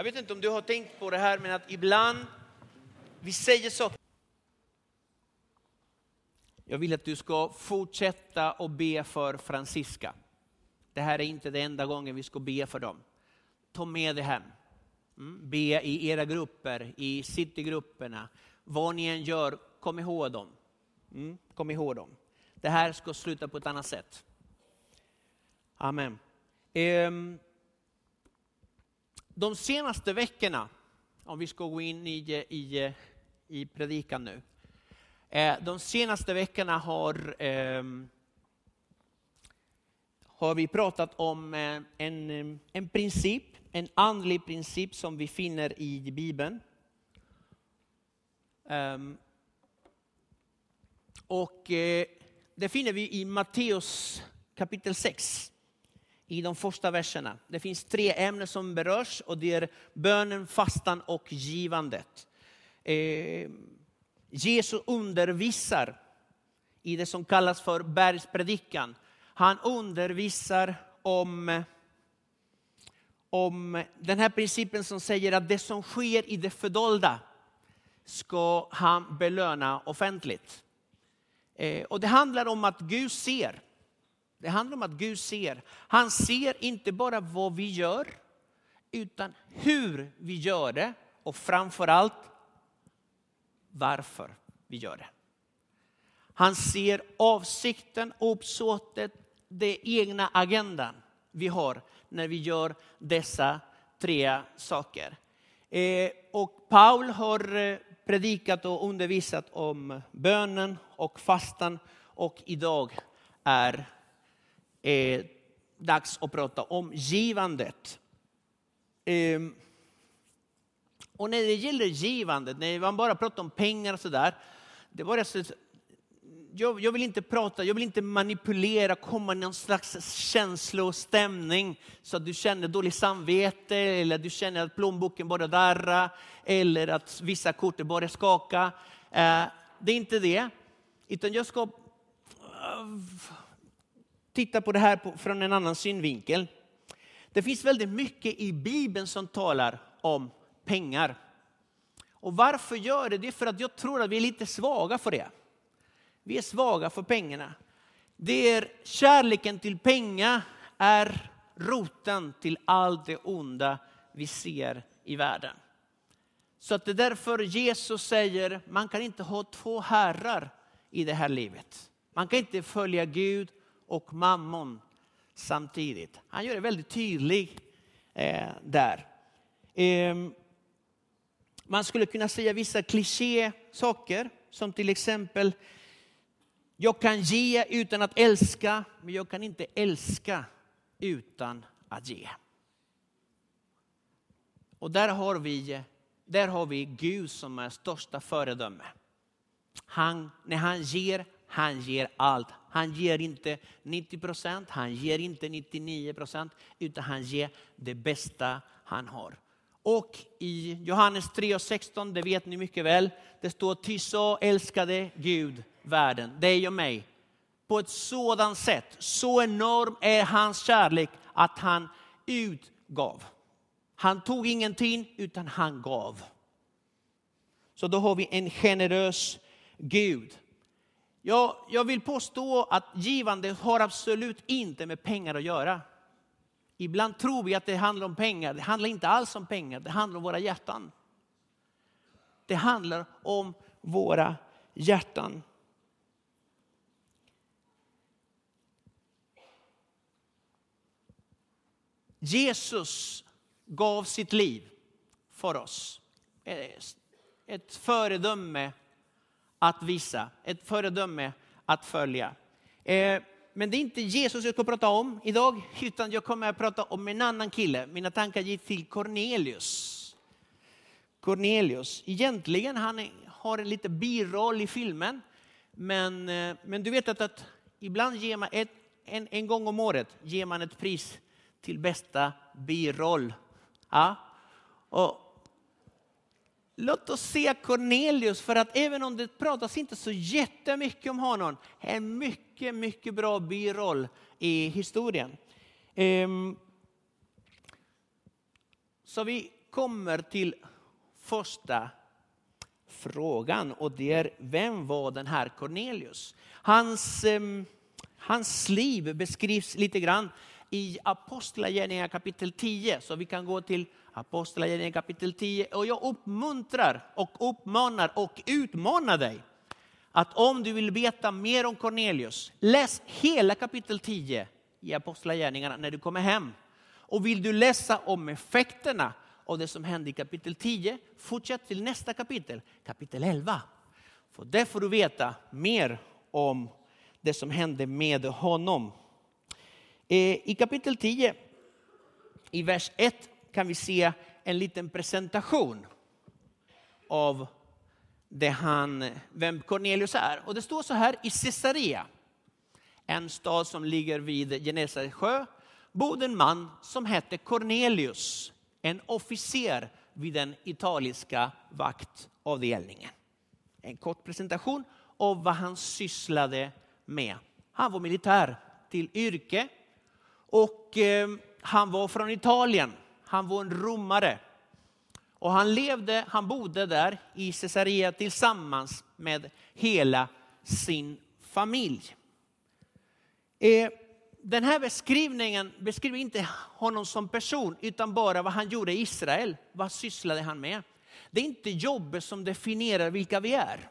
Jag vet inte om du har tänkt på det här, men att ibland vi säger saker. Jag vill att du ska fortsätta att be för Francisca. Det här är inte den enda gången vi ska be för dem. Ta med det hem. Mm, be i era grupper, i citygrupperna. Vad ni än gör, kom ihåg dem. Mm, kom ihåg dem. Det här ska sluta på ett annat sätt. Amen. Ehm, de senaste veckorna, om vi ska gå in i, i, i predikan nu. Eh, de senaste veckorna har, ehm, har vi pratat om eh, en, en princip, en andlig princip som vi finner i Bibeln. Ehm, och eh, det finner vi i Matteus kapitel 6 i de första verserna. Det finns tre ämnen som berörs och det är bönen, fastan och givandet. Eh, Jesus undervisar i det som kallas för bergspredikan. Han undervisar om, om den här principen som säger att det som sker i det fördolda ska han belöna offentligt. Eh, och det handlar om att Gud ser. Det handlar om att Gud ser. Han ser inte bara vad vi gör, utan hur vi gör det och framför allt varför vi gör det. Han ser avsikten, uppsåtet, den egna agendan vi har när vi gör dessa tre saker. Eh, och Paul har eh, predikat och undervisat om bönen och fastan och idag är eh, dags att prata om givandet. Eh, och när det gäller givandet, när man bara pratar om pengar och sådär, det var så, jag, jag, vill inte prata, jag vill inte manipulera, komma i någon slags känsla och stämning så att du känner dåligt samvete eller du känner att plånboken bara darra eller att vissa kort bara skaka. Eh, det är inte det, utan jag ska titta på det här från en annan synvinkel. Det finns väldigt mycket i Bibeln som talar om pengar. Och varför gör det? Det är för att jag tror att vi är lite svaga för det. Vi är svaga för pengarna. Det är kärleken till pengar är roten till allt det onda vi ser i världen. Så att det är därför Jesus säger, man kan inte ha två herrar i det här livet. Man kan inte följa Gud och mammon samtidigt. Han gör det väldigt tydligt eh, där. Eh, man skulle kunna säga vissa kliché saker som till exempel jag kan ge utan att älska, men jag kan inte älska utan att ge. Och där har vi, där har vi Gud som är största föredöme. Han, när han ger, han ger allt. Han ger inte 90 procent, han ger inte 99 procent, utan han ger det bästa han har. Och i Johannes 3 och 16, det vet ni mycket väl, det står ty så älskade Gud världen, dig och mig, på ett sådant sätt, så enorm är hans kärlek att han utgav. Han tog ingenting utan han gav. Så då har vi en generös Gud. Jag, jag vill påstå att givande har absolut inte med pengar att göra. Ibland tror vi att det handlar om pengar. Det handlar inte alls om pengar, det handlar om våra hjärtan. Det handlar om våra hjärtan. Jesus gav sitt liv för oss. Ett föredöme att visa, ett föredöme att följa. Eh, men det är inte Jesus jag ska prata om idag, utan jag kommer att prata om en annan kille. Mina tankar gick till Cornelius. Cornelius, egentligen han har en lite biroll i filmen, men, eh, men du vet att, att ibland ger man ett, en, en gång om året ger man ett pris till bästa biroll. Ja? Och Låt oss se Cornelius, för att även om det pratas inte så jättemycket om honom, en mycket, mycket bra biroll i historien. Ehm, så vi kommer till första frågan och det är vem var den här Cornelius? Hans, ehm, hans liv beskrivs lite grann i Apostlagärningarna kapitel 10. Så vi kan gå till Apostlagärningarna kapitel 10 och jag uppmuntrar och uppmanar och utmanar dig att om du vill veta mer om Cornelius, läs hela kapitel 10 i Apostlagärningarna när du kommer hem. Och vill du läsa om effekterna av det som hände i kapitel 10, fortsätt till nästa kapitel, kapitel 11. För där får du veta mer om det som hände med honom. Eh, I kapitel 10, i vers 1, kan vi se en liten presentation av det han, vem Cornelius är. Och det står så här i Caesarea, en stad som ligger vid Genesarets sjö, bodde en man som hette Cornelius, en officer vid den italienska vaktavdelningen. En kort presentation av vad han sysslade med. Han var militär till yrke och eh, han var från Italien. Han var en romare. Och han levde, han bodde där i Caesarea tillsammans med hela sin familj. Eh, den här beskrivningen beskriver inte honom som person utan bara vad han gjorde i Israel. Vad sysslade han med? Det är inte jobbet som definierar vilka vi är.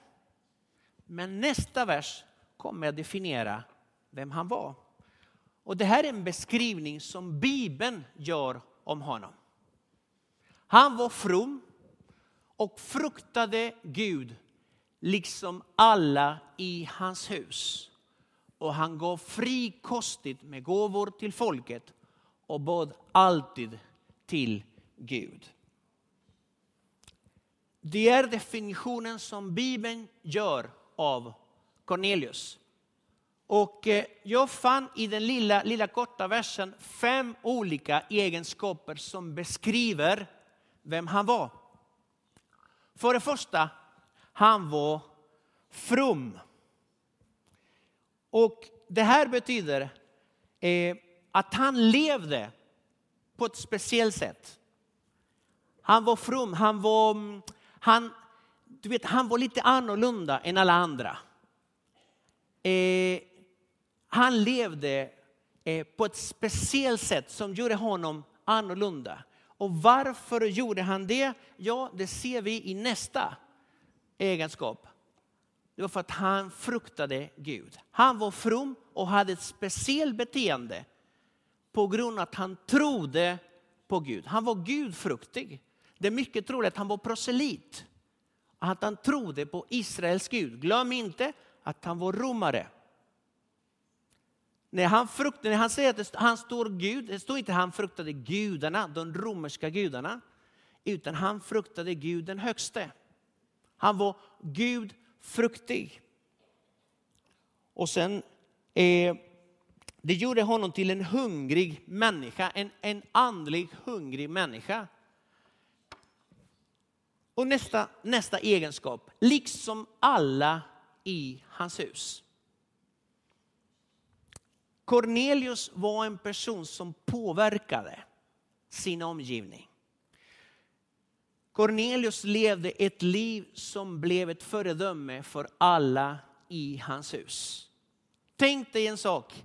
Men nästa vers kommer att definiera vem han var. Och det här är en beskrivning som Bibeln gör om honom. Han var from och fruktade Gud liksom alla i hans hus. Och han gav frikostigt med gåvor till folket och bad alltid till Gud. Det är definitionen som Bibeln gör av Cornelius. Och eh, jag fann i den lilla, lilla korta versen fem olika egenskaper som beskriver vem han var. För det första, han var from. Och det här betyder eh, att han levde på ett speciellt sätt. Han var from, han var, mm, han, du vet, han var lite annorlunda än alla andra. Eh, han levde eh, på ett speciellt sätt som gjorde honom annorlunda. Och varför gjorde han det? Ja, det ser vi i nästa egenskap. Det var för att han fruktade Gud. Han var from och hade ett speciellt beteende på grund av att han trodde på Gud. Han var gudfruktig. Det är mycket troligt att han var proselit. Att han trodde på Israels Gud. Glöm inte att han var romare. När han, fruktade, när han säger att han står Gud, det står inte att han fruktade gudarna, de romerska gudarna, utan han fruktade Gud den högste. Han var Gud fruktig. Och sen, eh, det gjorde honom till en hungrig människa, en, en andlig hungrig människa. Och nästa, nästa egenskap, liksom alla i hans hus. Cornelius var en person som påverkade sin omgivning. Cornelius levde ett liv som blev ett föredöme för alla i hans hus. Tänk dig en sak,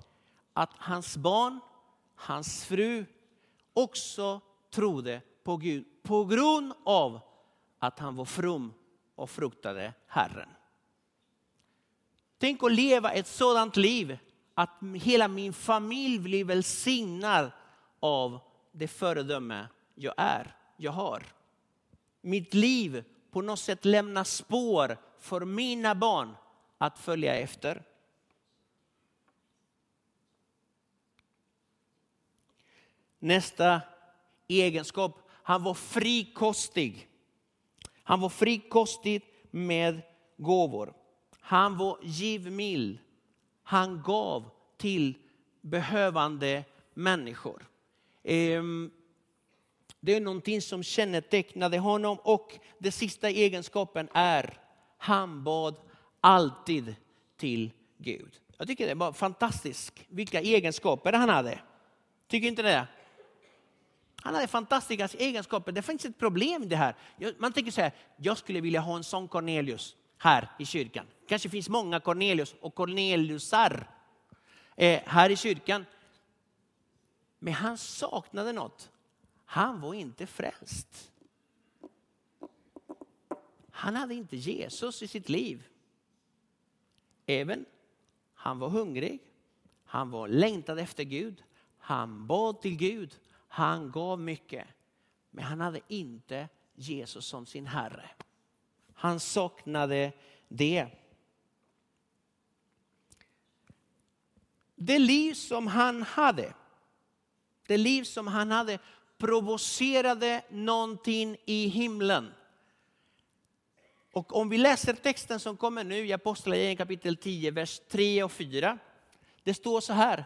att hans barn, hans fru också trodde på Gud på grund av att han var from och fruktade Herren. Tänk att leva ett sådant liv att hela min familj blir välsignad av det föredöme jag är, jag har. Mitt liv på något sätt lämnar spår för mina barn att följa efter. Nästa egenskap, han var frikostig. Han var frikostig med gåvor. Han var givmild han gav till behövande människor. Ehm, det är någonting som kännetecknade honom och den sista egenskapen är han bad alltid till Gud. Jag tycker det var fantastiskt vilka egenskaper han hade. Tycker inte det? Han hade fantastiska egenskaper. Det finns ett problem i det här. Man tänker så här, jag skulle vilja ha en sån Cornelius här i kyrkan. kanske finns många Cornelius och Corneliusar eh, här i kyrkan. Men han saknade något. Han var inte frälst. Han hade inte Jesus i sitt liv. Även han var hungrig, han var längtad efter Gud, han bad till Gud, han gav mycket. Men han hade inte Jesus som sin Herre. Han saknade det. Det liv som han hade, det liv som han hade provocerade någonting i himlen. Och om vi läser texten som kommer nu i Apostlagärningarna kapitel 10, vers 3 och 4. Det står så här.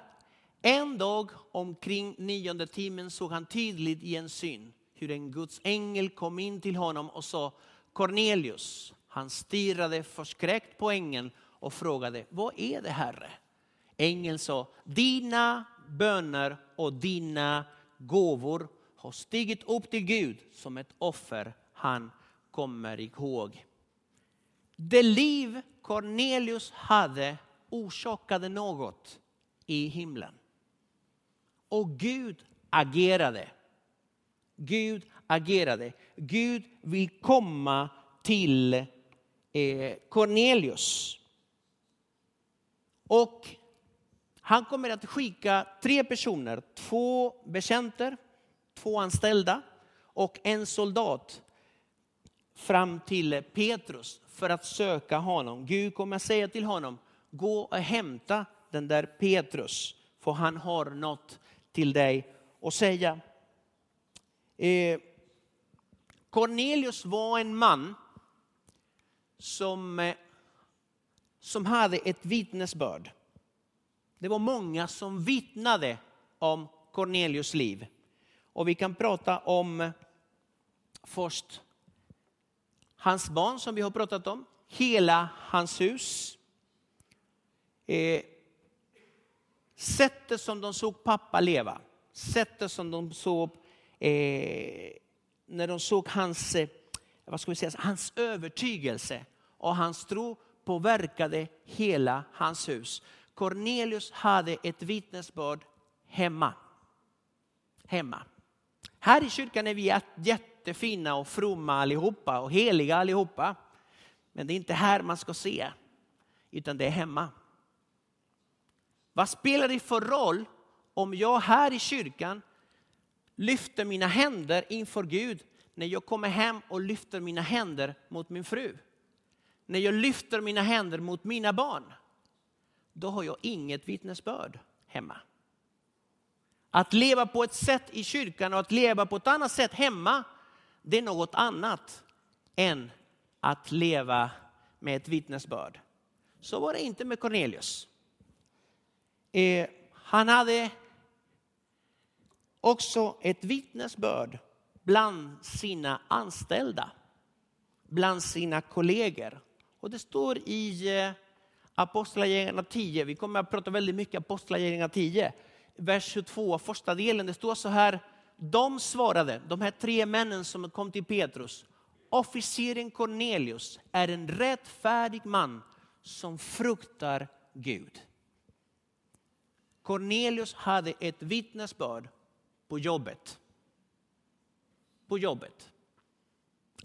En dag omkring nionde timmen såg han tydligt i en syn hur en Guds ängel kom in till honom och sa Cornelius. Han stirrade förskräckt på ängeln och frågade, vad är det Herre? Ängeln sa, dina böner och dina gåvor har stigit upp till Gud som ett offer han kommer ihåg. Det liv Cornelius hade orsakade något i himlen. Och Gud agerade. Gud agerade. Gud vill komma till eh, Cornelius. Och han kommer att skicka tre personer, två betjänter, två anställda och en soldat fram till Petrus för att söka honom. Gud kommer säga till honom, gå och hämta den där Petrus, för han har något till dig att säga. Eh, Cornelius var en man som, eh, som hade ett vittnesbörd. Det var många som vittnade om Cornelius liv. Och vi kan prata om eh, först hans barn som vi har pratat om, hela hans hus. Eh, sättet som de såg pappa leva, sättet som de såg eh, när de såg hans, eh, vad ska vi säga, hans övertygelse och hans tro påverkade hela hans hus. Cornelius hade ett vittnesbörd hemma. Hemma. Här i kyrkan är vi jättefina och fromma allihopa och heliga allihopa. Men det är inte här man ska se, utan det är hemma. Vad spelar det för roll om jag här i kyrkan lyfter mina händer inför Gud när jag kommer hem och lyfter mina händer mot min fru? När jag lyfter mina händer mot mina barn? Då har jag inget vittnesbörd hemma. Att leva på ett sätt i kyrkan och att leva på ett annat sätt hemma, det är något annat än att leva med ett vittnesbörd. Så var det inte med Cornelius. Eh, han hade också ett vittnesbörd bland sina anställda, bland sina kollegor. Och det står i eh, Apostlagärningarna 10, vi kommer att prata väldigt mycket Apostlagärningarna 10, vers 22, första delen, det står så här. De svarade, de här tre männen som kom till Petrus, officeren Cornelius är en rättfärdig man som fruktar Gud. Cornelius hade ett vittnesbörd på jobbet. På jobbet.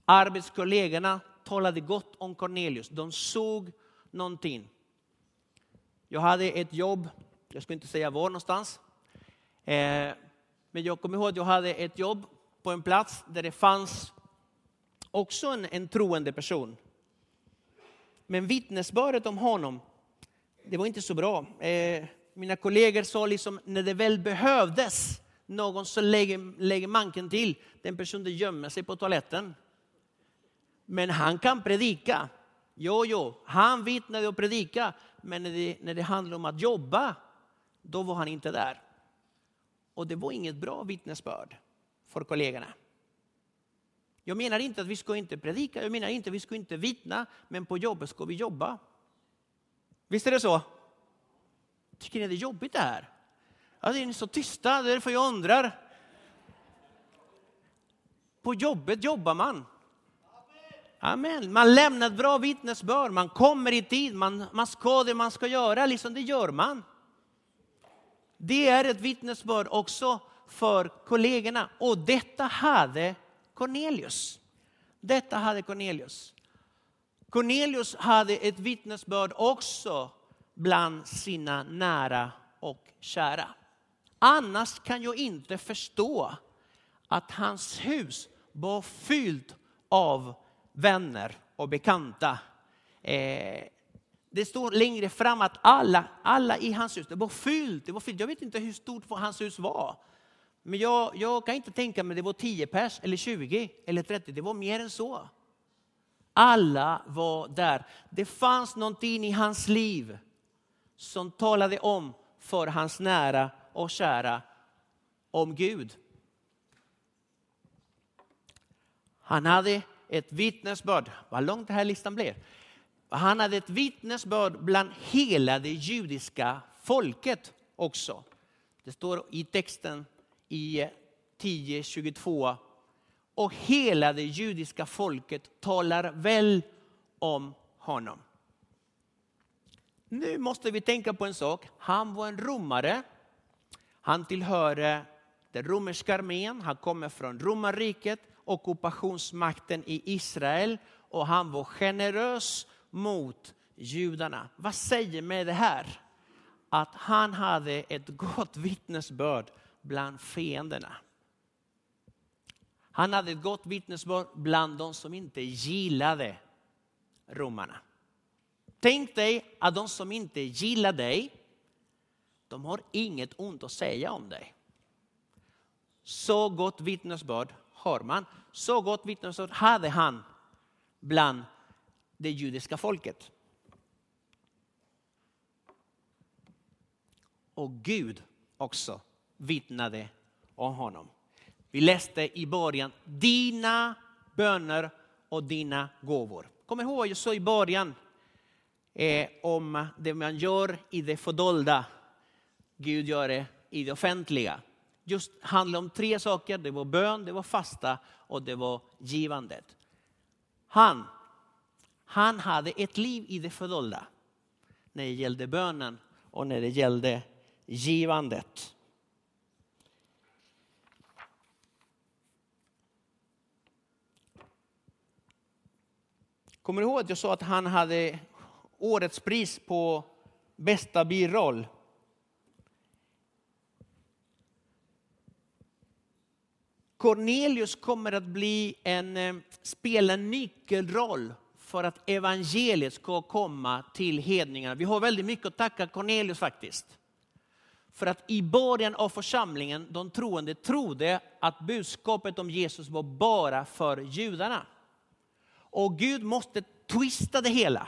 Arbetskollegorna talade gott om Cornelius. De såg någonting. Jag hade ett jobb, jag ska inte säga var någonstans. Eh, men jag kommer ihåg att jag hade ett jobb på en plats där det fanns också en, en troende person. Men vittnesbördet om honom, det var inte så bra. Eh, mina kollegor sa liksom, när det väl behövdes någon som lägger, lägger manken till, den personen gömmer sig på toaletten. Men han kan predika. Jo, jo, han vittnade och predika, men när det, när det handlade om att jobba, då var han inte där. Och det var inget bra vittnesbörd för kollegorna. Jag menar inte att vi ska inte predika, jag menar inte att vi ska inte vittna, men på jobbet ska vi jobba. Visst är det så? Tycker ni det är jobbigt det här? Ja, det är så tysta, det är därför jag undrar. På jobbet jobbar man. Amen. Man lämnar ett bra vittnesbörd, man kommer i tid, man, man ska det man ska göra, liksom det gör man. Det är ett vittnesbörd också för kollegorna. Och detta hade Cornelius. Detta hade Cornelius. Cornelius hade ett vittnesbörd också bland sina nära och kära. Annars kan jag inte förstå att hans hus var fyllt av vänner och bekanta. Eh, det står längre fram att alla, alla i hans hus, det var fyllt, det var fyllt. Jag vet inte hur stort hans hus var. Men jag, jag kan inte tänka mig det var 10 pers eller 20 eller 30, det var mer än så. Alla var där. Det fanns någonting i hans liv som talade om för hans nära och kära om Gud. Han hade ett vittnesbörd, vad långt den här listan blev. Han hade ett vittnesbörd bland hela det judiska folket också. Det står i texten i 10.22. Och hela det judiska folket talar väl om honom. Nu måste vi tänka på en sak. Han var en romare. Han tillhörde den romerska armén. Han kommer från romarriket, ockupationsmakten i Israel. Och han var generös mot judarna. Vad säger mig det här? Att han hade ett gott vittnesbörd bland fienderna. Han hade ett gott vittnesbörd bland de som inte gillade romarna. Tänk dig att de som inte gillar dig, de har inget ont att säga om dig. Så gott vittnesbörd har man. Så gott vittnesbörd hade han bland det judiska folket. Och Gud också vittnade om honom. Vi läste i början, dina böner och dina gåvor. Kom ihåg vad jag sa i början eh, om det man gör i det fördolda. Gud gör det i det offentliga. Just handlar om tre saker. Det var bön, det var fasta och det var givandet. Han, han hade ett liv i det fördolda när det gällde bönen och när det gällde givandet. Kommer du ihåg att jag sa att han hade årets pris på bästa biroll? Cornelius kommer att bli en, eh, spela en nyckelroll för att evangeliet ska komma till hedningarna. Vi har väldigt mycket att tacka Cornelius faktiskt. För att i början av församlingen, de troende trodde att budskapet om Jesus var bara för judarna. Och Gud måste twista det hela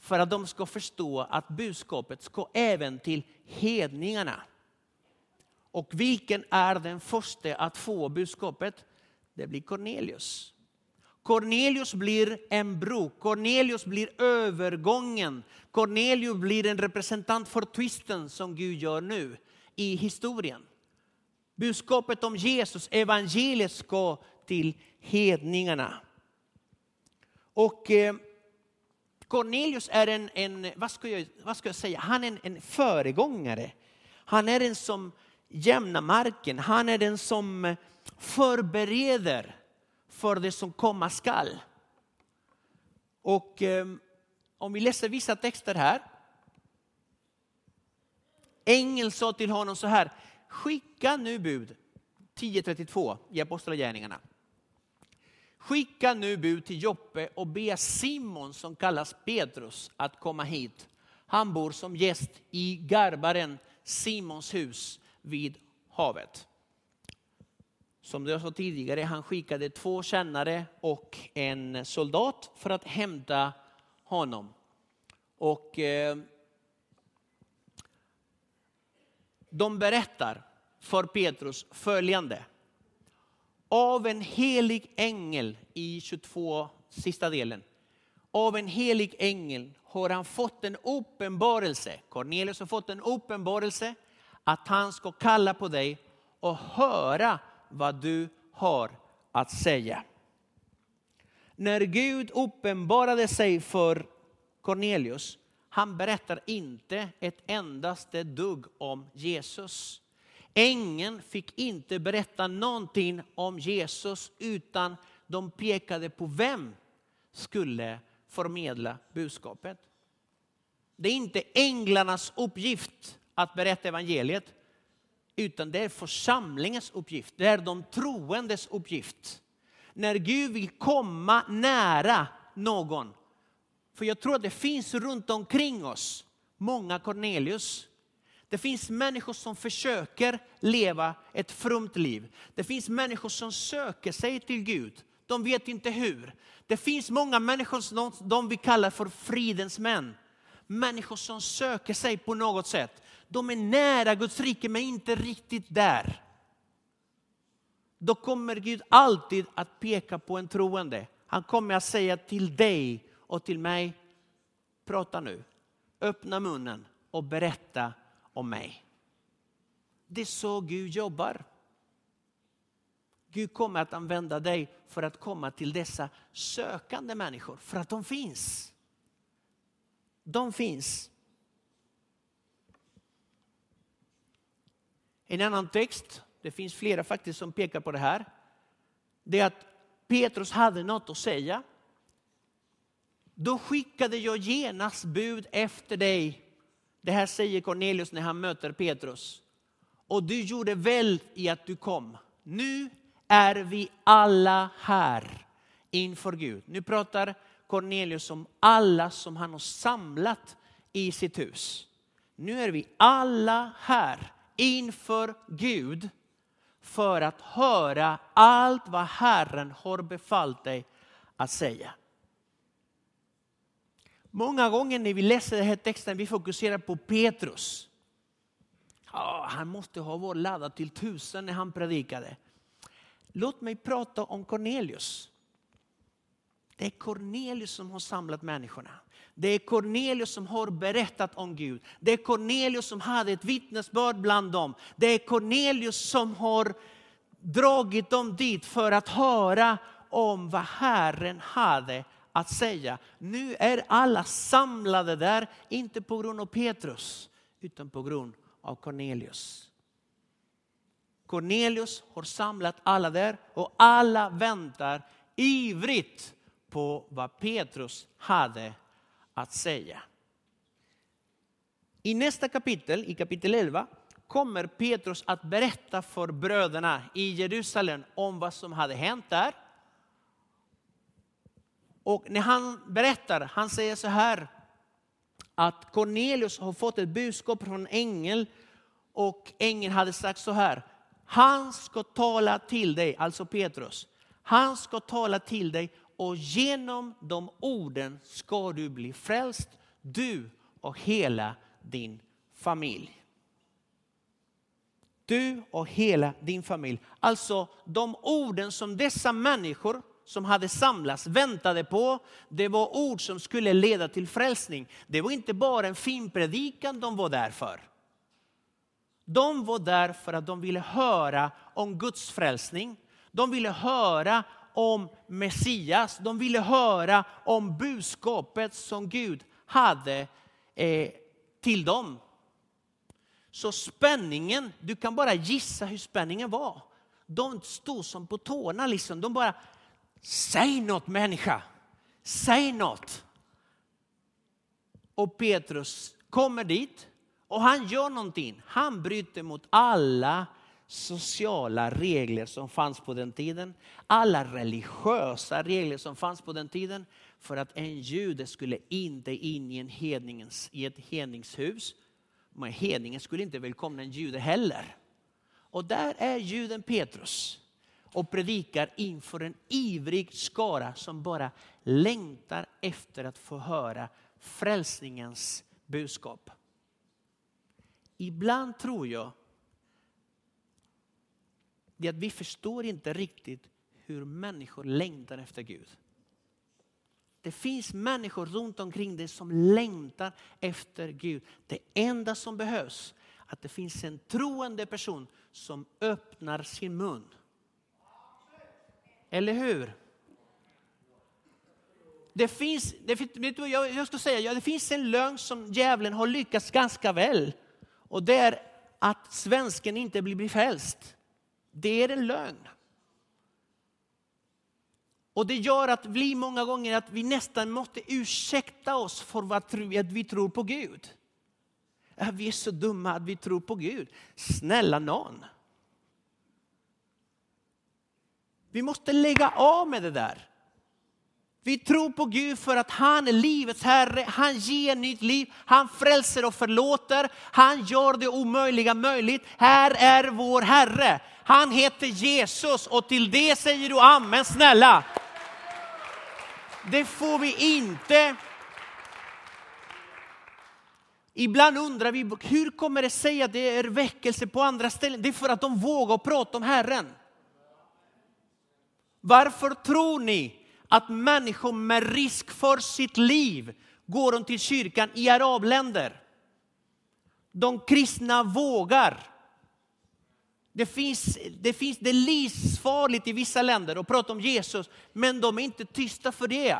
för att de ska förstå att budskapet ska även till hedningarna. Och vilken är den första att få budskapet? Det blir Cornelius. Cornelius blir en bro, Cornelius blir övergången. Cornelius blir en representant för twisten som Gud gör nu i historien. Budskapet om Jesus, evangeliet ska till hedningarna. Och eh, Cornelius är en, en vad, ska jag, vad ska jag säga, han är en, en föregångare. Han är en som Jämna marken, han är den som förbereder för det som komma skall. Och eh, om vi läser vissa texter här. Ängeln sa till honom så här, skicka nu bud, 10.32 i Apostlagärningarna. Skicka nu bud till Joppe och be Simon som kallas Petrus att komma hit. Han bor som gäst i garbaren Simons hus vid havet. Som jag sa tidigare, han skickade två kännare och en soldat för att hämta honom. Och eh, de berättar för Petrus följande av en helig ängel i 22, sista delen. Av en helig ängel har han fått en uppenbarelse. Cornelius har fått en uppenbarelse att han ska kalla på dig och höra vad du har att säga. När Gud uppenbarade sig för Cornelius, han berättar inte ett endaste dugg om Jesus. Ängeln fick inte berätta någonting om Jesus utan de pekade på vem skulle förmedla budskapet. Det är inte änglarnas uppgift att berätta evangeliet, utan det är församlingens uppgift. Det är de troendes uppgift. När Gud vill komma nära någon, för jag tror att det finns runt omkring oss många Cornelius. Det finns människor som försöker leva ett frumt liv. Det finns människor som söker sig till Gud. De vet inte hur. Det finns många människor som de vi kallar för fridens män. Människor som söker sig på något sätt. De är nära Guds rike men inte riktigt där. Då kommer Gud alltid att peka på en troende. Han kommer att säga till dig och till mig, prata nu, öppna munnen och berätta om mig. Det är så Gud jobbar. Gud kommer att använda dig för att komma till dessa sökande människor, för att de finns. De finns. En annan text, det finns flera faktiskt som pekar på det här, det är att Petrus hade något att säga. Då skickade jag genast bud efter dig. Det här säger Cornelius när han möter Petrus. Och du gjorde väl i att du kom. Nu är vi alla här inför Gud. Nu pratar Cornelius om alla som han har samlat i sitt hus. Nu är vi alla här inför Gud för att höra allt vad Herren har befallt dig att säga. Många gånger när vi läser den här texten vi fokuserar på Petrus. Oh, han måste ha varit laddad till tusen när han predikade. Låt mig prata om Cornelius. Det är Cornelius som har samlat människorna. Det är Cornelius som har berättat om Gud. Det är Cornelius som hade ett vittnesbörd bland dem. Det är Cornelius som har dragit dem dit för att höra om vad Herren hade att säga. Nu är alla samlade där, inte på grund av Petrus, utan på grund av Cornelius. Cornelius har samlat alla där och alla väntar ivrigt på vad Petrus hade att säga. I nästa kapitel, i kapitel 11, kommer Petrus att berätta för bröderna i Jerusalem om vad som hade hänt där. Och när han berättar, han säger så här, att Cornelius har fått ett budskap från en ängel och ängeln hade sagt så här, han ska tala till dig, alltså Petrus, han ska tala till dig och genom de orden ska du bli frälst, du och hela din familj. Du och hela din familj. Alltså de orden som dessa människor som hade samlats väntade på, det var ord som skulle leda till frälsning. Det var inte bara en fin predikan de var där för. De var där för att de ville höra om Guds frälsning. De ville höra om Messias. De ville höra om budskapet som Gud hade eh, till dem. Så spänningen, du kan bara gissa hur spänningen var. De stod som på tårna. Liksom. De bara, säg något människa, säg något. Och Petrus kommer dit och han gör någonting. Han bryter mot alla sociala regler som fanns på den tiden. Alla religiösa regler som fanns på den tiden. För att en jude skulle inte in i, en hedningens, i ett hedningshus. Men hedningen skulle inte välkomna en jude heller. Och där är juden Petrus och predikar inför en ivrig skara som bara längtar efter att få höra frälsningens budskap. Ibland tror jag det är att vi förstår inte riktigt hur människor längtar efter Gud. Det finns människor runt omkring dig som längtar efter Gud. Det enda som behövs är att det finns en troende person som öppnar sin mun. Eller hur? Det finns, det, jag ska säga, ja, det finns en lögn som djävulen har lyckats ganska väl. Och det är att svensken inte blir frälst. Det är en lögn. Och det gör att vi många gånger att vi nästan måste ursäkta oss för att vi tror på Gud. Vi är så dumma att vi tror på Gud. Snälla någon. Vi måste lägga av med det där. Vi tror på Gud för att han är livets Herre, han ger nytt liv, han frälser och förlåter, han gör det omöjliga möjligt. Här är vår Herre. Han heter Jesus och till det säger du amen snälla. Det får vi inte. Ibland undrar vi, hur kommer det sig att det är väckelse på andra ställen? Det är för att de vågar prata om Herren. Varför tror ni att människor med risk för sitt liv går till kyrkan i arabländer? De kristna vågar. Det finns, det finns det är livsfarligt i vissa länder att prata om Jesus, men de är inte tysta för det.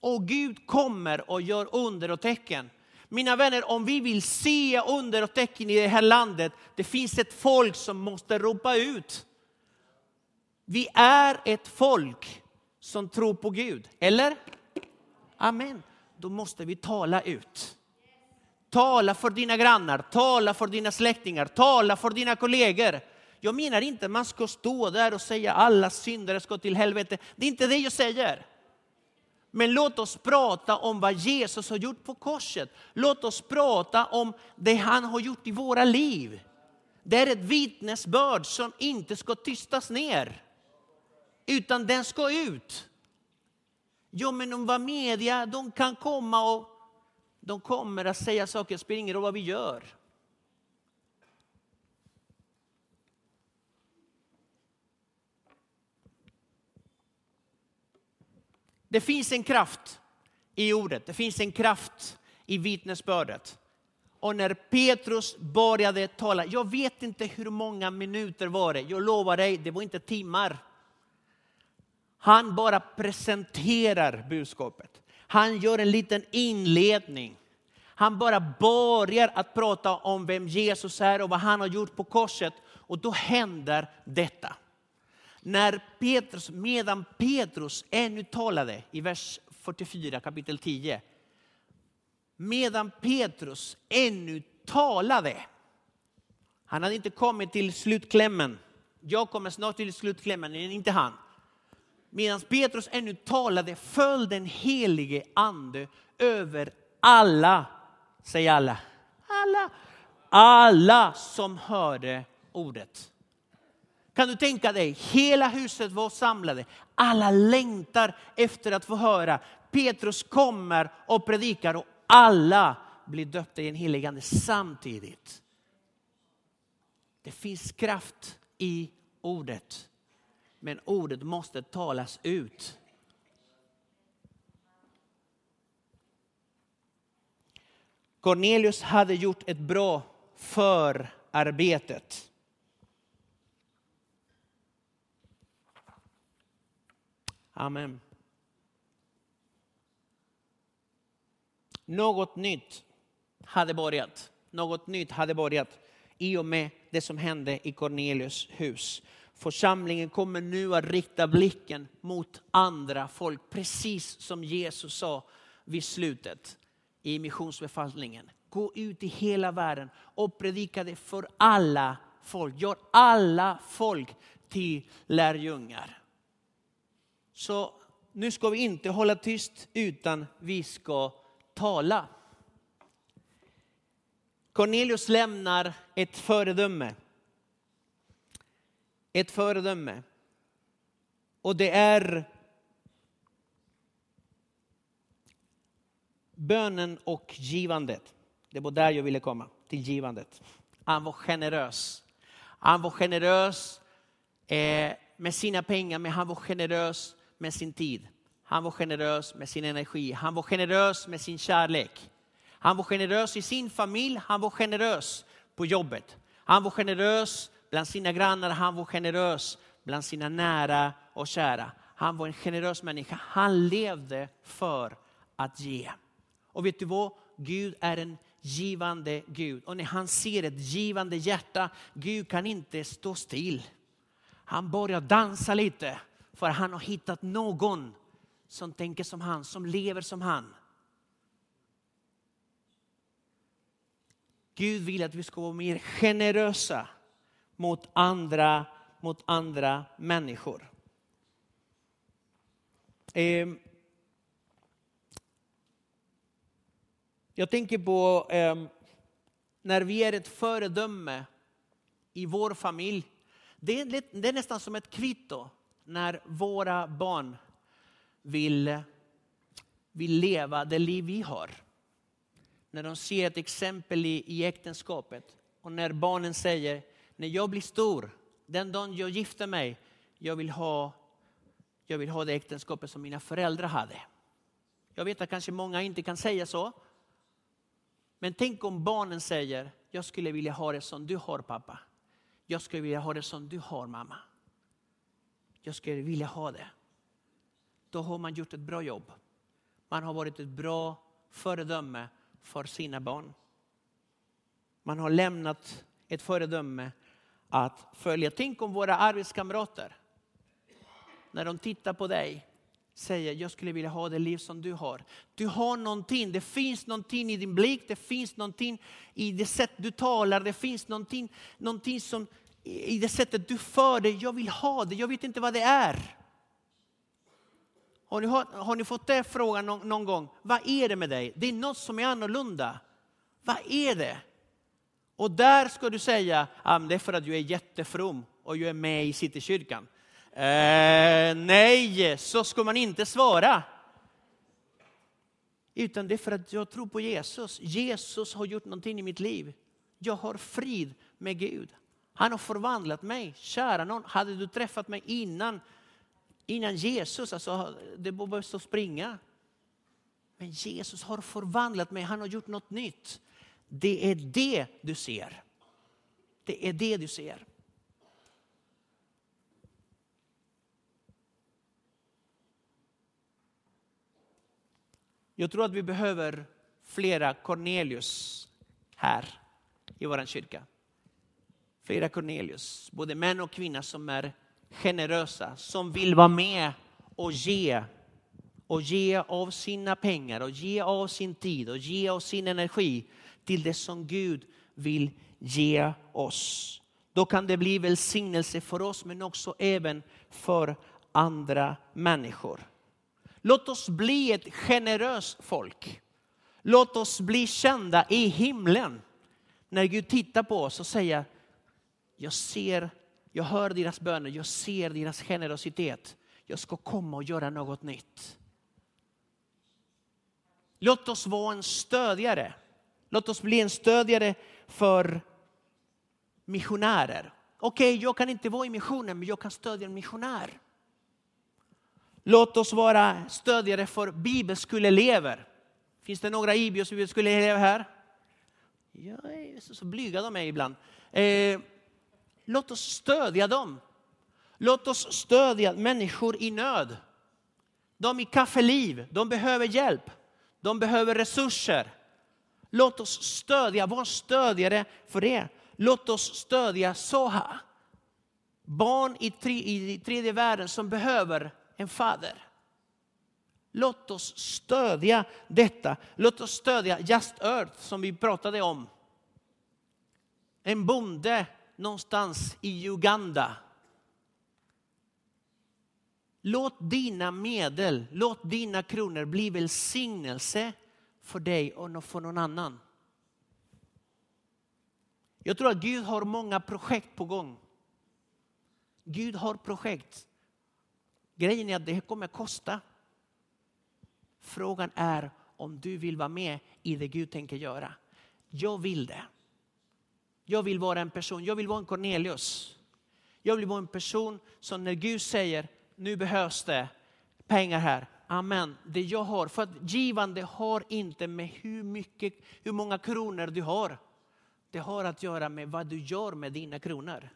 Och Gud kommer och gör under och tecken. Mina vänner, om vi vill se under och tecken i det här landet, det finns ett folk som måste ropa ut. Vi är ett folk som tror på Gud, eller? Amen. Då måste vi tala ut. Tala för dina grannar, tala för dina släktingar, tala för dina kollegor. Jag menar inte att man ska stå där och säga alla syndare ska till helvete. Det är inte det jag säger. Men låt oss prata om vad Jesus har gjort på korset. Låt oss prata om det han har gjort i våra liv. Det är ett vittnesbörd som inte ska tystas ner. Utan den ska ut. Ja, men om vad media, de kan komma och de kommer att säga saker, det spelar ingen roll vad vi gör. Det finns en kraft i ordet, det finns en kraft i vittnesbördet. Och när Petrus började tala, jag vet inte hur många minuter var det, jag lovar dig, det var inte timmar. Han bara presenterar budskapet. Han gör en liten inledning. Han bara börjar att prata om vem Jesus är och vad han har gjort på korset. Och då händer detta. När Petrus, medan Petrus ännu talade i vers 44 kapitel 10. Medan Petrus ännu talade. Han hade inte kommit till slutklämmen. Jag kommer snart till slutklämmen, inte han. Medan Petrus ännu talade föll den helige ande över alla, säg alla, alla, alla som hörde ordet. Kan du tänka dig, hela huset var samlade. Alla längtar efter att få höra. Petrus kommer och predikar och alla blir döpta i en helige ande samtidigt. Det finns kraft i ordet. Men ordet måste talas ut. Cornelius hade gjort ett bra förarbetet. Amen. Något nytt hade börjat. Något nytt hade börjat i och med det som hände i Cornelius hus. Församlingen kommer nu att rikta blicken mot andra folk, precis som Jesus sa vid slutet i missionsbefallningen. Gå ut i hela världen och predika det för alla folk. Gör alla folk till lärjungar. Så nu ska vi inte hålla tyst utan vi ska tala. Cornelius lämnar ett föredöme. Ett föredöme. Och det är bönen och givandet. Det var där jag ville komma, till givandet. Han var generös. Han var generös eh, med sina pengar, men han var generös med sin tid. Han var generös med sin energi. Han var generös med sin kärlek. Han var generös i sin familj. Han var generös på jobbet. Han var generös bland sina grannar. Han var generös bland sina nära och kära. Han var en generös människa. Han levde för att ge. Och vet du vad? Gud är en givande Gud. Och när han ser ett givande hjärta, Gud kan inte stå still. Han börjar dansa lite för han har hittat någon som tänker som han, som lever som han. Gud vill att vi ska vara mer generösa mot andra, mot andra människor. Ehm, jag tänker på ehm, när vi är ett föredöme i vår familj. Det är, det är nästan som ett kvitto när våra barn vill, vill leva det liv vi har. När de ser ett exempel i, i äktenskapet och när barnen säger, när jag blir stor, den dagen jag gifter mig, jag vill ha, jag vill ha det äktenskapet som mina föräldrar hade. Jag vet att kanske många inte kan säga så. Men tänk om barnen säger, jag skulle vilja ha det som du har pappa. Jag skulle vilja ha det som du har mamma. Jag skulle vilja ha det. Då har man gjort ett bra jobb. Man har varit ett bra föredöme för sina barn. Man har lämnat ett föredöme att följa. Tänk om våra arbetskamrater, när de tittar på dig, säger jag skulle vilja ha det liv som du har. Du har någonting, det finns någonting i din blick, det finns någonting i det sätt du talar, det finns någonting, någonting som i det sättet du för dig. Jag vill ha det, jag vet inte vad det är. Har ni, har ni fått den frågan någon, någon, gång? Vad är det med dig? Det är något som är annorlunda. Vad är det? Och där ska du säga, ah, det är för att du är jättefrom och du är med i Citykyrkan. Eh, nej, så ska man inte svara. Utan det är för att jag tror på Jesus. Jesus har gjort någonting i mitt liv. Jag har frid med Gud. Han har förvandlat mig. Kära någon, hade du träffat mig innan, innan Jesus, alltså, det behövs att springa. Men Jesus har förvandlat mig, han har gjort något nytt. Det är det du ser. Det är det du ser. Jag tror att vi behöver flera Cornelius här i vår kyrka flera Cornelius, både män och kvinnor som är generösa, som vill vara med och ge. Och ge av sina pengar och ge av sin tid och ge av sin energi till det som Gud vill ge oss. Då kan det bli välsignelse för oss men också även för andra människor. Låt oss bli ett generöst folk. Låt oss bli kända i himlen. När Gud tittar på oss och säger jag ser, jag hör deras böner, jag ser deras generositet. Jag ska komma och göra något nytt. Låt oss vara en stödjare. Låt oss bli en stödjare för missionärer. Okej, okay, jag kan inte vara i missionen, men jag kan stödja en missionär. Låt oss vara stödjare för bibelskoleelever. Finns det några bibelskoleelever här? Jag är så blyga de är ibland. Eh, Låt oss stödja dem. Låt oss stödja människor i nöd. De i kaffeliv, de behöver hjälp. De behöver resurser. Låt oss stödja, var stödjare för det. Låt oss stödja Soha. Barn i, tre, i tredje världen som behöver en fader. Låt oss stödja detta. Låt oss stödja Just Earth som vi pratade om. En bonde någonstans i Uganda. Låt dina medel, låt dina kronor bli välsignelse för dig och för någon annan. Jag tror att Gud har många projekt på gång. Gud har projekt. Grejen är att det kommer kosta. Frågan är om du vill vara med i det Gud tänker göra. Jag vill det. Jag vill vara en person, jag vill vara en Cornelius. Jag vill vara en person som när Gud säger, nu behövs det pengar här. Amen, det jag har. För att givande har inte med hur, mycket, hur många kronor du har. Det har att göra med vad du gör med dina kronor.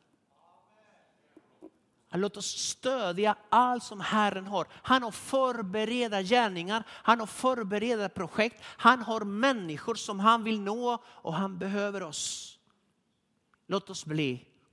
Låt oss stödja allt som Herren har. Han har förberedda gärningar, han har förberedda projekt, han har människor som han vill nå och han behöver oss. Låt oss bli